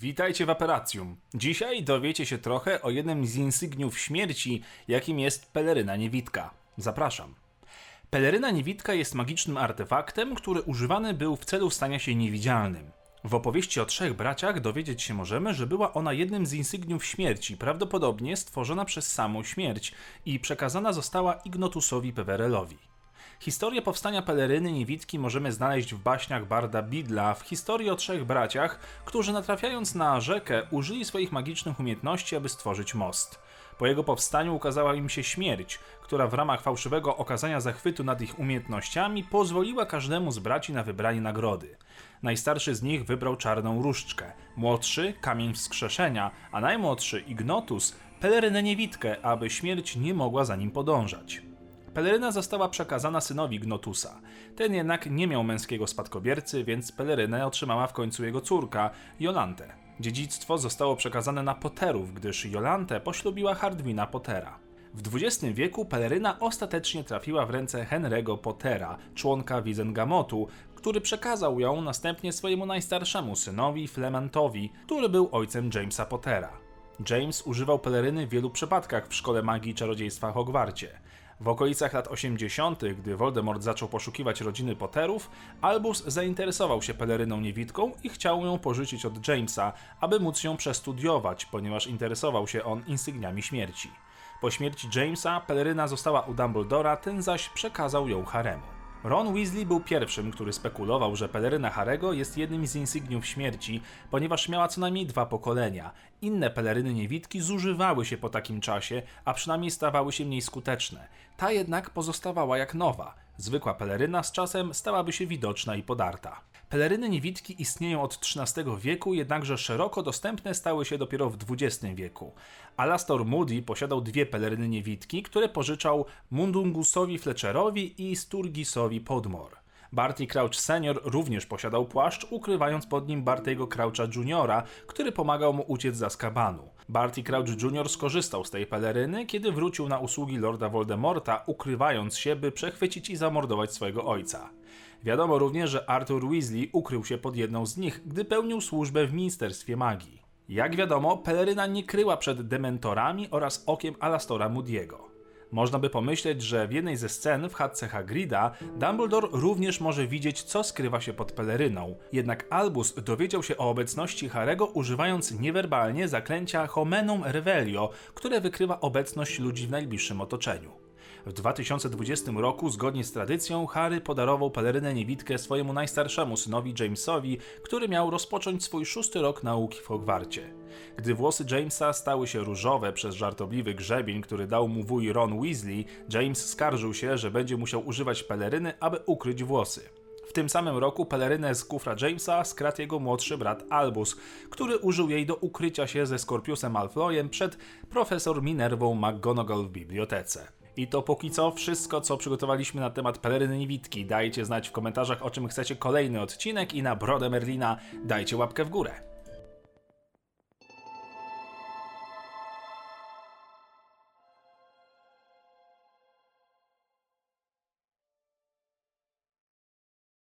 Witajcie w Aperacjum. Dzisiaj dowiecie się trochę o jednym z insygniów śmierci, jakim jest peleryna niewitka. Zapraszam. Peleryna niewitka jest magicznym artefaktem, który używany był w celu stania się niewidzialnym. W opowieści o trzech braciach dowiedzieć się możemy, że była ona jednym z insygniów śmierci, prawdopodobnie stworzona przez samą śmierć i przekazana została Ignotusowi Pewerelowi. Historię powstania peleryny niewidki możemy znaleźć w baśniach Barda Bidla, w historii o trzech braciach, którzy natrafiając na rzekę użyli swoich magicznych umiejętności, aby stworzyć most. Po jego powstaniu ukazała im się śmierć, która w ramach fałszywego okazania zachwytu nad ich umiejętnościami pozwoliła każdemu z braci na wybranie nagrody. Najstarszy z nich wybrał czarną różdżkę, młodszy kamień wskrzeszenia, a najmłodszy Ignotus pelerynę niewidkę, aby śmierć nie mogła za nim podążać. Peleryna została przekazana synowi Gnotusa. Ten jednak nie miał męskiego spadkobiercy, więc pelerynę otrzymała w końcu jego córka, Jolantę. Dziedzictwo zostało przekazane na Potterów, gdyż Jolantę poślubiła Hardwina Pottera. W XX wieku peleryna ostatecznie trafiła w ręce Henry'ego Pottera, członka Wizengamotu, który przekazał ją następnie swojemu najstarszemu synowi Flementowi, który był ojcem Jamesa Pottera. James używał peleryny w wielu przypadkach w szkole magii i czarodziejstwa Hogwarcie. W okolicach lat 80., gdy Voldemort zaczął poszukiwać rodziny Potterów, Albus zainteresował się peleryną niewidką i chciał ją pożyczyć od Jamesa, aby móc ją przestudiować, ponieważ interesował się on insygniami śmierci. Po śmierci Jamesa peleryna została u Dumbledora, ten zaś przekazał ją Haremu. Ron Weasley był pierwszym, który spekulował, że peleryna Harego jest jednym z insygniów śmierci, ponieważ miała co najmniej dwa pokolenia. Inne peleryny niewidki zużywały się po takim czasie, a przynajmniej stawały się mniej skuteczne. Ta jednak pozostawała jak nowa. Zwykła peleryna z czasem stałaby się widoczna i podarta. Peleryny niewidki istnieją od XIII wieku, jednakże szeroko dostępne stały się dopiero w XX wieku. Alastor Moody posiadał dwie peleryny niewidki, które pożyczał Mundungusowi Fletcherowi i Sturgisowi Podmore. Barty Crouch senior również posiadał płaszcz, ukrywając pod nim Bartego Croucha juniora, który pomagał mu uciec z Azkabanu. Barty Crouch junior skorzystał z tej peleryny, kiedy wrócił na usługi Lorda Voldemorta, ukrywając się, by przechwycić i zamordować swojego ojca. Wiadomo również, że Arthur Weasley ukrył się pod jedną z nich, gdy pełnił służbę w Ministerstwie Magii. Jak wiadomo, peleryna nie kryła przed dementorami oraz okiem Alastora Moody'ego. Można by pomyśleć, że w jednej ze scen w chatce Hagrida Dumbledore również może widzieć, co skrywa się pod peleryną. Jednak Albus dowiedział się o obecności Harego używając niewerbalnie zaklęcia Homenum Revelio, które wykrywa obecność ludzi w najbliższym otoczeniu. W 2020 roku, zgodnie z tradycją, Harry podarował pelerynę niewidkę swojemu najstarszemu synowi Jamesowi, który miał rozpocząć swój szósty rok nauki w Hogwarcie. Gdy włosy Jamesa stały się różowe przez żartobliwy grzebień, który dał mu wuj Ron Weasley, James skarżył się, że będzie musiał używać peleryny, aby ukryć włosy. W tym samym roku pelerynę z kufra Jamesa skradł jego młodszy brat Albus, który użył jej do ukrycia się ze Skorpiusem Malfoyem przed profesor Minervą McGonagall w bibliotece. I to póki co wszystko, co przygotowaliśmy na temat peleryny niewidki. Dajcie znać w komentarzach, o czym chcecie kolejny odcinek i na brodę Merlina dajcie łapkę w górę.